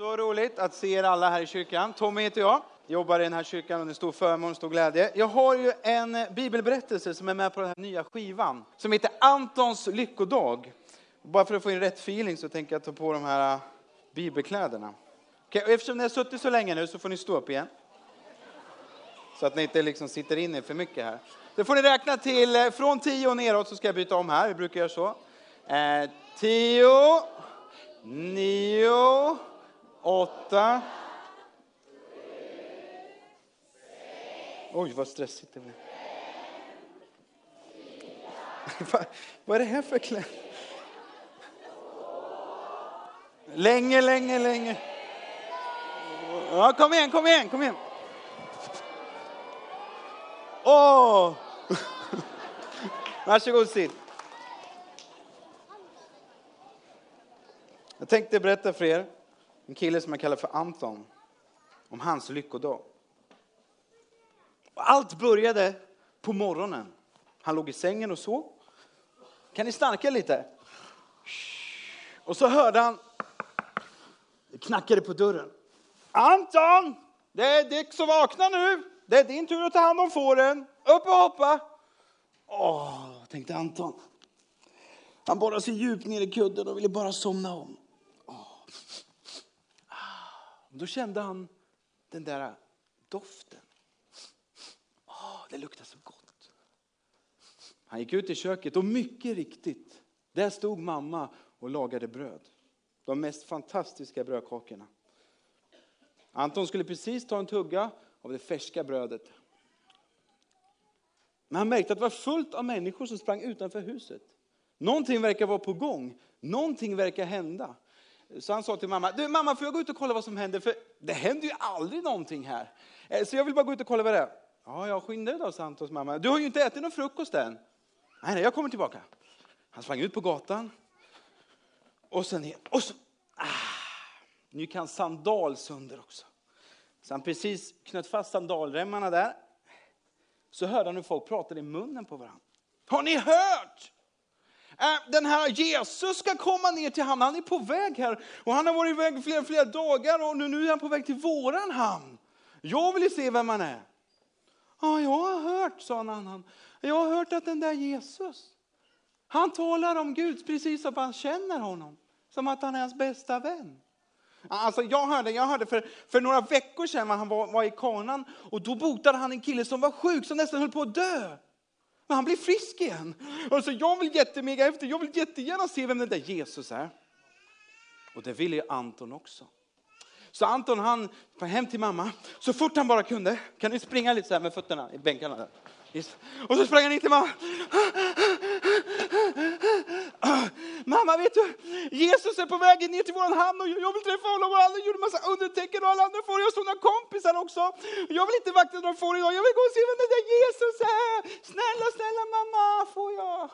Så roligt att se er alla här i kyrkan. Tommy heter jag, jobbar i den här kyrkan och det är stor förmån och stor glädje. Jag har ju en bibelberättelse som är med på den här nya skivan som heter Antons lyckodag. Bara för att få in rätt feeling så tänker jag ta på de här äh, bibelkläderna. Okay, och eftersom ni har suttit så länge nu så får ni stå upp igen. Så att ni inte liksom sitter inne för mycket här. Då får ni räkna till äh, från tio och neråt så ska jag byta om här. Vi brukar göra så. Eh, tio, nio, åtta. Oj, vad stressigt det blev. vad är det här för kläder? Länge, länge, länge. Ja, kom igen, kom igen, kom igen. Åh! Oh. Varsågod sitt. Jag tänkte berätta för er en kille som jag kallar för Anton. Om hans lyckodag. Allt började på morgonen. Han låg i sängen och sov. Kan ni snarka lite? Och så hörde han, det knackade på dörren. Anton! Det är Dick att vakna nu. Det är din tur att ta hand om fåren. Upp och hoppa! Åh, tänkte Anton. Han borrade sig djupt ner i kudden och ville bara somna om. Då kände han den där doften. Åh, det luktar så gott. Han gick ut i köket och mycket riktigt, där stod mamma och lagade bröd. De mest fantastiska brödkakorna. Anton skulle precis ta en tugga av det färska brödet. Men han märkte att det var fullt av människor som sprang utanför huset. Någonting verkar vara på gång. Någonting verkar hända. Så han sa till mamma, du mamma får jag gå ut och kolla vad som händer? För det händer ju aldrig någonting här. Eh, så jag vill bara gå ut och kolla vad det är. Ja, jag skynda dig då, sa Antons mamma. Du har ju inte ätit någon frukost än. Nej, nej, jag kommer tillbaka. Han sprang ut på gatan. Och sen ner. Och så, ah, nu gick sandal sönder också. Så han precis knöt fast sandalremmarna där. Så hörde han hur folk pratade i munnen på varandra. Har ni hört? Äh, den här Jesus ska komma ner till hamnen. Han är på väg här. Och han har varit iväg flera, flera dagar och nu är han på väg till våran hamn. Jag vill se vem han är. Ja, jag har hört, sa en annan. Jag har hört att den där Jesus, han talar om Gud precis som han känner honom. Som att han är hans bästa vän. Alltså jag hörde, jag hörde för, för några veckor sedan han var, var i kanan och då botade han en kille som var sjuk, som nästan höll på att dö. Men han blev frisk igen. Och så jag vill jättemega efter, jag vill jättegärna se vem den där Jesus är. Och det ville ju Anton också. Så Anton han kom hem till mamma så fort han bara kunde. Kan ni springa lite så här med fötterna i bänkarna? Där? Och så sprang han in till mamma. Mamma, vet du, Jesus är på väg ner till vår hamn och jag vill träffa honom och alla gjorde massa undertecken och alla andra får. Jag har några kompisar också. Jag vill inte vakta några får idag, jag vill gå och se vem den där Jesus är. Snälla, snälla mamma, får jag?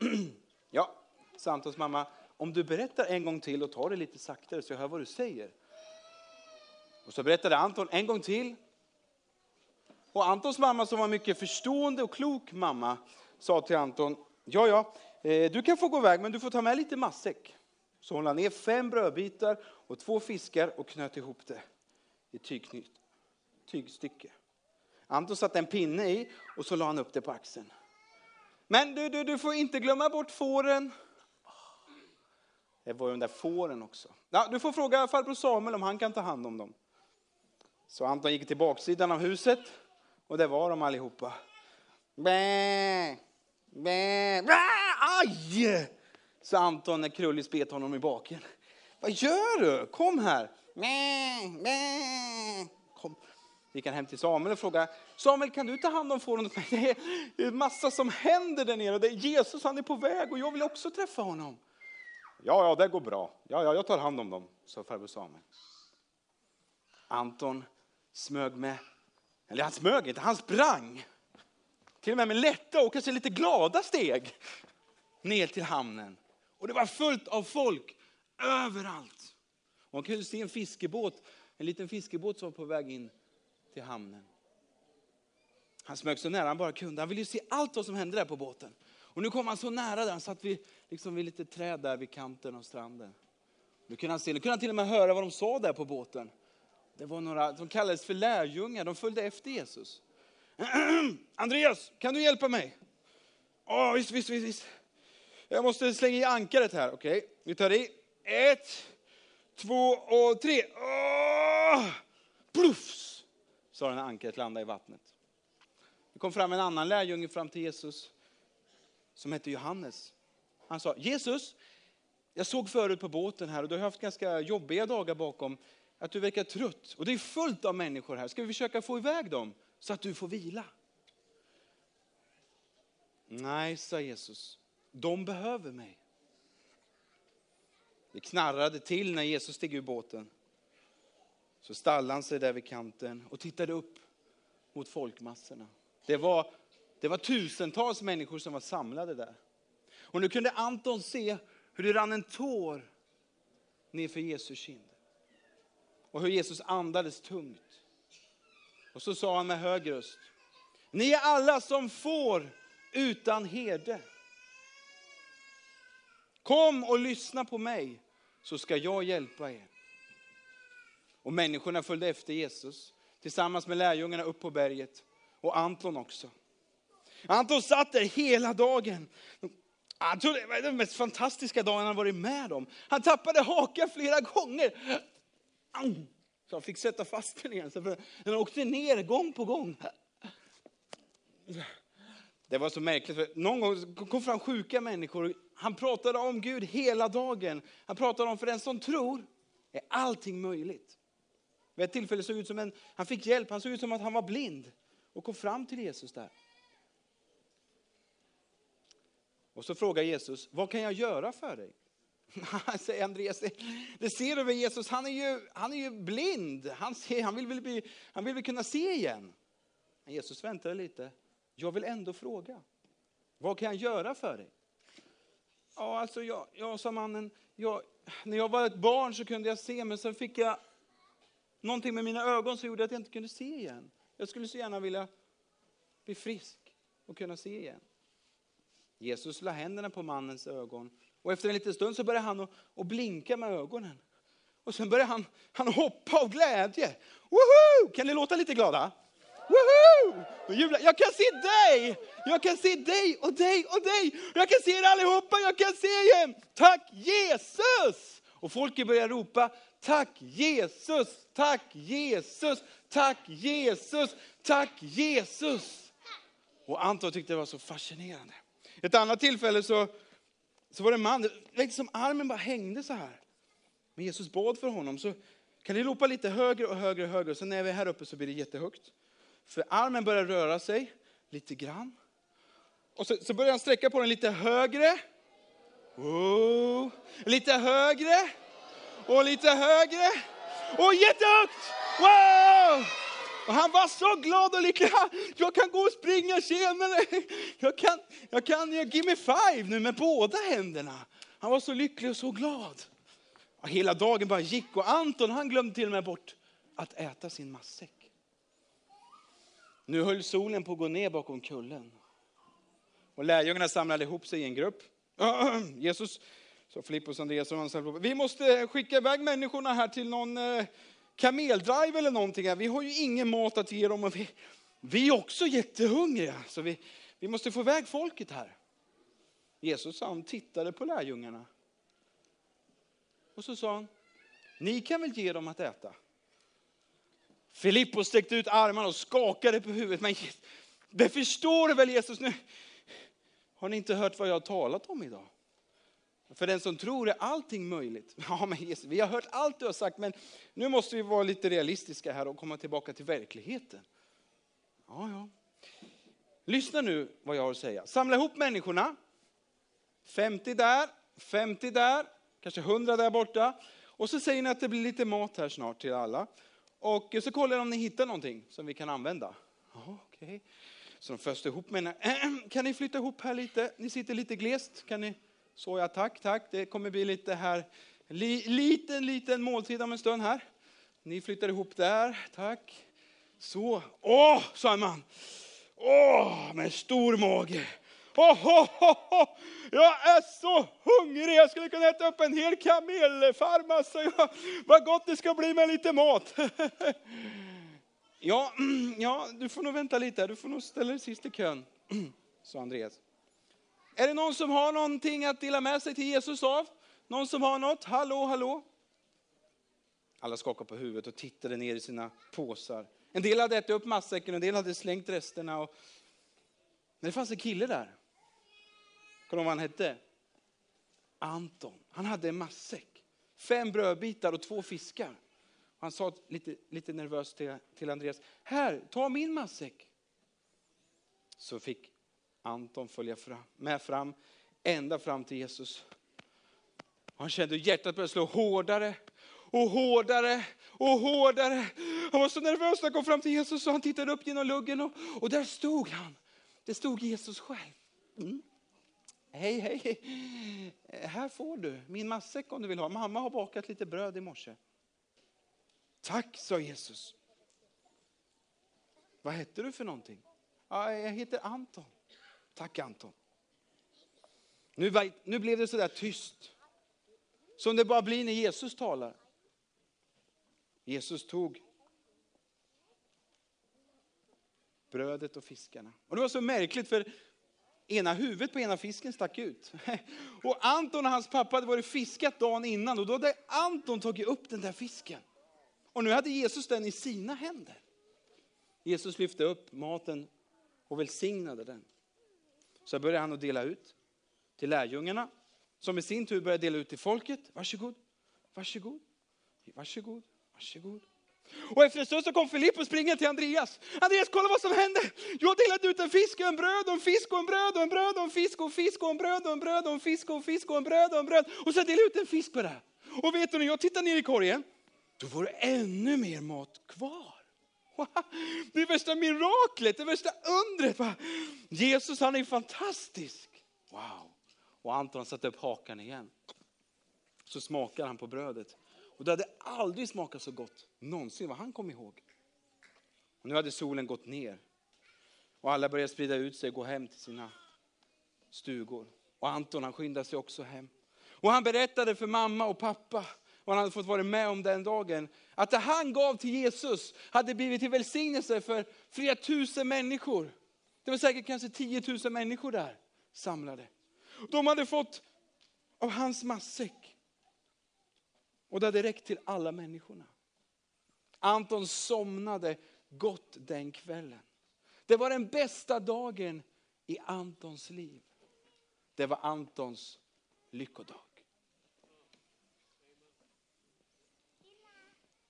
Ja, Santos mamma, om du berättar en gång till och tar det lite saktare så jag hör vad du säger. Och så berättade Anton en gång till och Antons mamma som var mycket förstående och klok mamma sa till Anton, ja ja, Eh, du kan få gå iväg men du får ta med lite matsäck. Så hon la ner fem brödbitar och två fiskar och knöt ihop det i tygknyt, tygstycke. Anton satte en pinne i och så la han upp det på axeln. Men du, du, du får inte glömma bort fåren. Det var ju de där fåren också. Ja, du får fråga farbror Samuel om han kan ta hand om dem. Så Anton gick till baksidan av huset och det var de allihopa. Bä, bä, bä, aj! Så Anton när Krullis bet honom i baken. Vad gör du? Kom här. Bä, bä. Kom. Gick han hem till Samuel och frågade, Samuel kan du ta hand om fåren åt mig? Det är massa som händer där nere. Det är Jesus han är på väg och jag vill också träffa honom. Ja, ja, det går bra. Ja, ja, jag tar hand om dem, sa farbror Samuel. Anton smög med eller han smög inte, han sprang. Till och med med lätta och kanske lite glada steg ner till hamnen. Och det var fullt av folk överallt. Och man kunde se en fiskebåt, en liten fiskebåt som var på väg in till hamnen. Han smög så nära han bara kunde. Han ville se allt vad som hände där på båten. Och nu kom han så nära där, han satt vid, liksom vid lite träd där vid kanten av stranden. Nu kunde han se, nu kunde han till och med höra vad de sa där på båten. Det var några som kallades för lärjungar, de följde efter Jesus. Andreas, kan du hjälpa mig? Ja, visst, visst, visst, visst. Jag måste slänga i ankaret här, okej? Okay. Vi tar i. Ett, två och tre. Oh! Pluffs! Sa den när ankaret landade i vattnet. Det kom fram en annan lärjunge fram till Jesus som hette Johannes. Han sa, Jesus, jag såg förut på båten här och du har haft ganska jobbiga dagar bakom, att du verkar trött. Och det är fullt av människor här. Ska vi försöka få iväg dem så att du får vila? Nej, sa Jesus, de behöver mig. Det knarrade till när Jesus steg ur båten. Så stallade han sig där vid kanten och tittade upp mot folkmassorna. Det var, det var tusentals människor som var samlade där. Och nu kunde Anton se hur det rann en tår nerför Jesu kind. Och hur Jesus andades tungt. Och så sa han med hög röst. Ni är alla som får utan herde. Kom och lyssna på mig så ska jag hjälpa er. Och människorna följde efter Jesus tillsammans med lärjungarna upp på berget och Anton också. Anton satt där hela dagen. Han trodde det var den mest fantastiska dagen han varit med om. Han tappade hakan flera gånger. Så han fick sätta fast den igen. Så den åkte ner gång på gång. Det var så märkligt. För någon gång kom fram sjuka människor. Han pratade om Gud hela dagen. Han pratade om för den som tror är allting möjligt. Vid ett tillfälle såg ut som en, han fick hjälp, han såg ut som att han var blind och kom fram till Jesus där. Och så frågar Jesus, vad kan jag göra för dig? säger Andreas, det ser du väl Jesus, han är ju, han är ju blind. Han, ser, han, vill väl bli, han vill väl kunna se igen. Men Jesus väntade lite. Jag vill ändå fråga. Vad kan jag göra för dig? Ja, alltså jag, jag sa mannen, jag, när jag var ett barn så kunde jag se, men sen fick jag någonting med mina ögon som gjorde att jag inte kunde se igen. Jag skulle så gärna vilja bli frisk och kunna se igen. Jesus la händerna på mannens ögon och efter en liten stund så börjar han att blinka med ögonen. Och sen börjar han, han hoppa av glädje. Woho! Kan ni låta lite glada? Woho! Jag kan se dig! Jag kan se dig och dig och dig. Jag kan se er allihopa, jag kan se er. Tack Jesus! Och folket börjar ropa, tack Jesus, tack Jesus, tack Jesus, tack Jesus. Och Anton tyckte det var så fascinerande. Ett annat tillfälle så, så var det en man, det var som armen bara hängde så här. Men Jesus bad för honom. Så kan ni ropa lite högre och högre och högre. Och sen när vi är här uppe så blir det jättehögt. För armen börjar röra sig lite grann. Och så, så börjar han sträcka på den lite högre. Oh, lite högre. Och lite högre. Och jättehögt! Wow! Och han var så glad och lycklig. Jag kan gå och springa, tjenare. Jag kan, jag kan give me five nu med båda händerna. Han var så lycklig och så glad. Och hela dagen bara gick och Anton han glömde till och med bort att äta sin matsäck. Nu höll solen på att gå ner bakom kullen. Och lärjungarna samlade ihop sig i en grupp. Jesus, så Filippos, Andreas och Hans, vi måste skicka iväg människorna här till någon eh, kameldrive eller någonting. Vi har ju ingen mat att ge dem och vi, vi är också jättehungriga. Så vi, vi måste få iväg folket här. Jesus han tittade på lärjungarna. Och så sa han, ni kan väl ge dem att äta? Filippos sträckte ut armarna och skakade på huvudet. Men det förstår du väl Jesus nu? Har ni inte hört vad jag har talat om idag? För den som tror är allting möjligt. Ja, men Jesus, vi har hört allt du har sagt, men nu måste vi vara lite realistiska här och komma tillbaka till verkligheten. Ja, ja. Lyssna nu vad jag har att säga. Samla ihop människorna. 50 där, 50 där, kanske 100 där borta. Och så säger ni att det blir lite mat här snart till alla. Och så kollar om ni hittar någonting som vi kan använda. Ja, okay. Så de föste ihop med Kan ni flytta ihop här lite? Ni sitter lite glest. Kan ni så jag, tack, tack. Det kommer bli lite här, li, liten, liten måltid om en stund här. Ni flyttar ihop där, tack. Så, åh, sa en man. Åh, med stor mage. Oh, oh, oh, oh. Jag är så hungrig, jag skulle kunna äta upp en hel kamelfarm. Alltså. Vad gott det ska bli med lite mat. ja, mm, ja, du får nog vänta lite, du får nog ställa dig sist i kön, sa Andreas. Är det någon som har någonting att dela med sig till Jesus av? Någon som har något? Hallå, hallå? Alla skakade på huvudet och tittade ner i sina påsar. En del hade ätit upp matsäcken, en del hade slängt resterna. Och... Men det fanns en kille där. Kommer du vad han hette? Anton. Han hade en matsäck. Fem brödbitar och två fiskar. Han sa lite, lite nervöst till, till Andreas, här, ta min matsäck. Så fick Anton följa fram, med fram, ända fram till Jesus. Han kände hur hjärtat började slå hårdare och hårdare och hårdare. Han var så nervös när han kom fram till Jesus så han tittade upp genom luggen och, och där stod han. Det stod Jesus själv. Mm. Hej, hej, hej. Här får du min matsäck om du vill ha. Mamma har bakat lite bröd i morse. Tack, sa Jesus. Vad heter du för någonting? Ja, jag heter Anton. Tack Anton. Nu, nu blev det sådär tyst. Som det bara blir när Jesus talar. Jesus tog brödet och fiskarna. Och det var så märkligt för ena huvudet på ena fisken stack ut. Och Anton och hans pappa hade varit fiskat dagen innan och då hade Anton tagit upp den där fisken. Och nu hade Jesus den i sina händer. Jesus lyfte upp maten och välsignade den. Så började han att dela ut till lärjungarna som i sin tur började dela ut till folket. Varsågod, varsågod, varsågod, varsågod. Och efter en stund så kom Filip och springer till Andreas. Andreas, kolla vad som hände. Jag har delat ut en fisk och en bröd och en fisk och en bröd och en bröd och en fisk och en fisk och en bröd och en bröd och en fisk och en fisk och en bröd och en bröd. Och så delade jag ut en fisk på det. här. Och vet du, när jag tittar ner i korgen, då var det ännu mer mat kvar. Det är värsta miraklet, det värsta undret. Jesus han är fantastisk. Wow. Och Anton satte upp hakan igen. Så smakar han på brödet. Och det hade aldrig smakat så gott någonsin vad han kom ihåg. Och nu hade solen gått ner. Och alla började sprida ut sig och gå hem till sina stugor. Och Anton han skyndade sig också hem. Och han berättade för mamma och pappa och han hade fått vara med om den dagen. Att det han gav till Jesus hade blivit till välsignelse för flera tusen människor. Det var säkert kanske 10 000 människor där samlade. De hade fått av hans matsäck. Och det hade räckt till alla människorna. Anton somnade gott den kvällen. Det var den bästa dagen i Antons liv. Det var Antons lyckodag.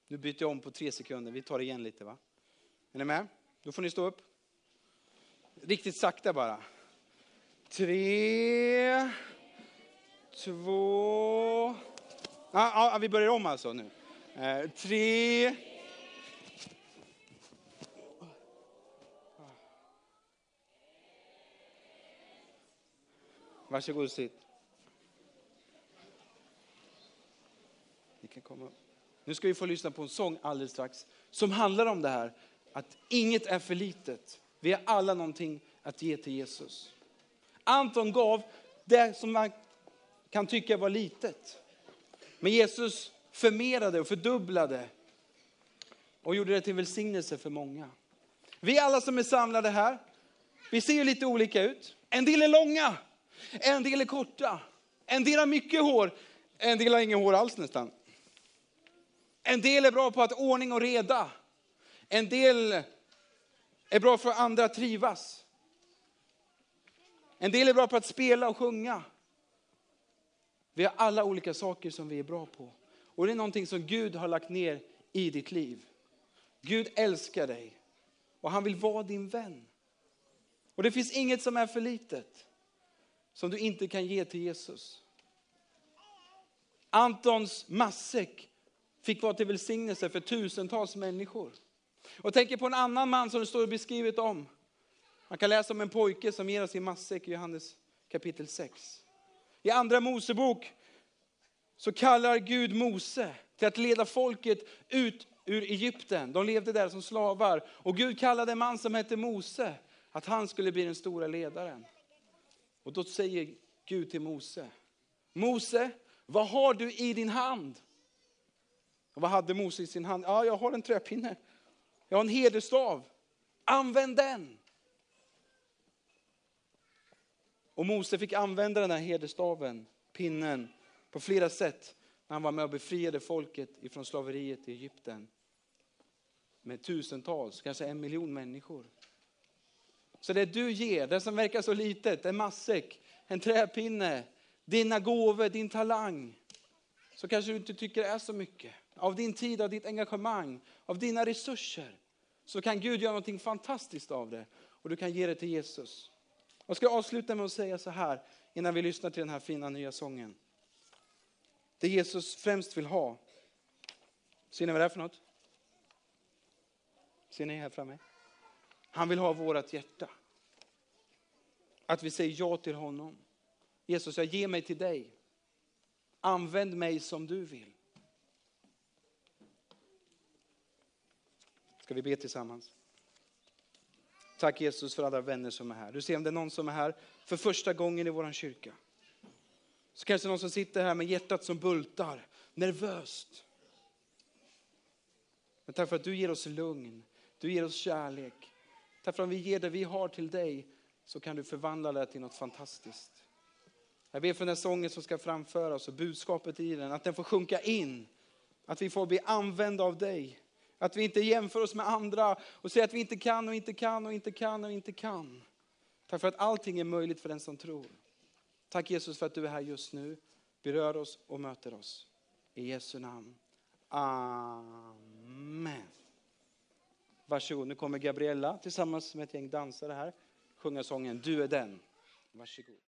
Nu byter jag om på tre sekunder, vi tar det igen lite va? Är ni med? Då får ni stå upp. Riktigt sakta bara. Tre, två... Ah, ah, vi börjar om alltså nu. Eh, tre... Varsågod och sitt. Ni kan komma upp. Nu ska vi få lyssna på en sång alldeles strax som handlar om det här att inget är för litet. Vi har alla någonting att ge till Jesus. Anton gav det som man kan tycka var litet. Men Jesus förmerade och fördubblade och gjorde det till välsignelse för många. Vi alla som är samlade här, vi ser ju lite olika ut. En del är långa, en del är korta, en del har mycket hår, en del har inget hår alls nästan. En del är bra på att ordning och reda. En del är bra för att andra trivas. En del är bra på att spela och sjunga. Vi har alla olika saker som vi är bra på. Och det är någonting som Gud har lagt ner i ditt liv. Gud älskar dig och han vill vara din vän. Och det finns inget som är för litet som du inte kan ge till Jesus. Antons matsäck fick vara till välsignelse för tusentals människor. Och tänker på en annan man som det står beskrivet om. Man kan läsa om en pojke som ger sin matsäck i Johannes kapitel 6. I andra Mosebok så kallar Gud Mose till att leda folket ut ur Egypten. De levde där som slavar. Och Gud kallade en man som hette Mose att han skulle bli den stora ledaren. Och då säger Gud till Mose, Mose, vad har du i din hand? Och vad hade Mose i sin hand? Ja, jag har en träpinne. Jag har en hederstav. Använd den. Och Mose fick använda den här hederstaven, pinnen, på flera sätt när han var med och befriade folket ifrån slaveriet i Egypten. Med tusentals, kanske en miljon människor. Så det du ger, det som verkar så litet, en matsäck, en träpinne, dina gåvor, din talang, så kanske du inte tycker det är så mycket. Av din tid, av ditt engagemang, av dina resurser, så kan Gud göra någonting fantastiskt av det. Och du kan ge det till Jesus. Jag ska avsluta med att säga så här, innan vi lyssnar till den här fina nya sången. Det Jesus främst vill ha. Ser ni vad det är för något? Ser ni här framme? Han vill ha vårt hjärta. Att vi säger ja till honom. Jesus, jag ger mig till dig. Använd mig som du vill. Ska vi be tillsammans? Tack Jesus för alla vänner som är här. Du ser om det är någon som är här för första gången i vår kyrka. Så kanske någon som sitter här med hjärtat som bultar, nervöst. Men tack för att du ger oss lugn, du ger oss kärlek. Tack för att om vi ger det vi har till dig så kan du förvandla det till något fantastiskt. Jag ber för den här sången som ska framföras och budskapet i den, att den får sjunka in. Att vi får bli använda av dig. Att vi inte jämför oss med andra och säger att vi inte kan och inte kan och inte kan och inte kan. Tack för att allting är möjligt för den som tror. Tack Jesus för att du är här just nu. Berör oss och möter oss. I Jesu namn. Amen. Varsågod, nu kommer Gabriella tillsammans med ett gäng dansare här. Sjunga sången Du är den. Varsågod.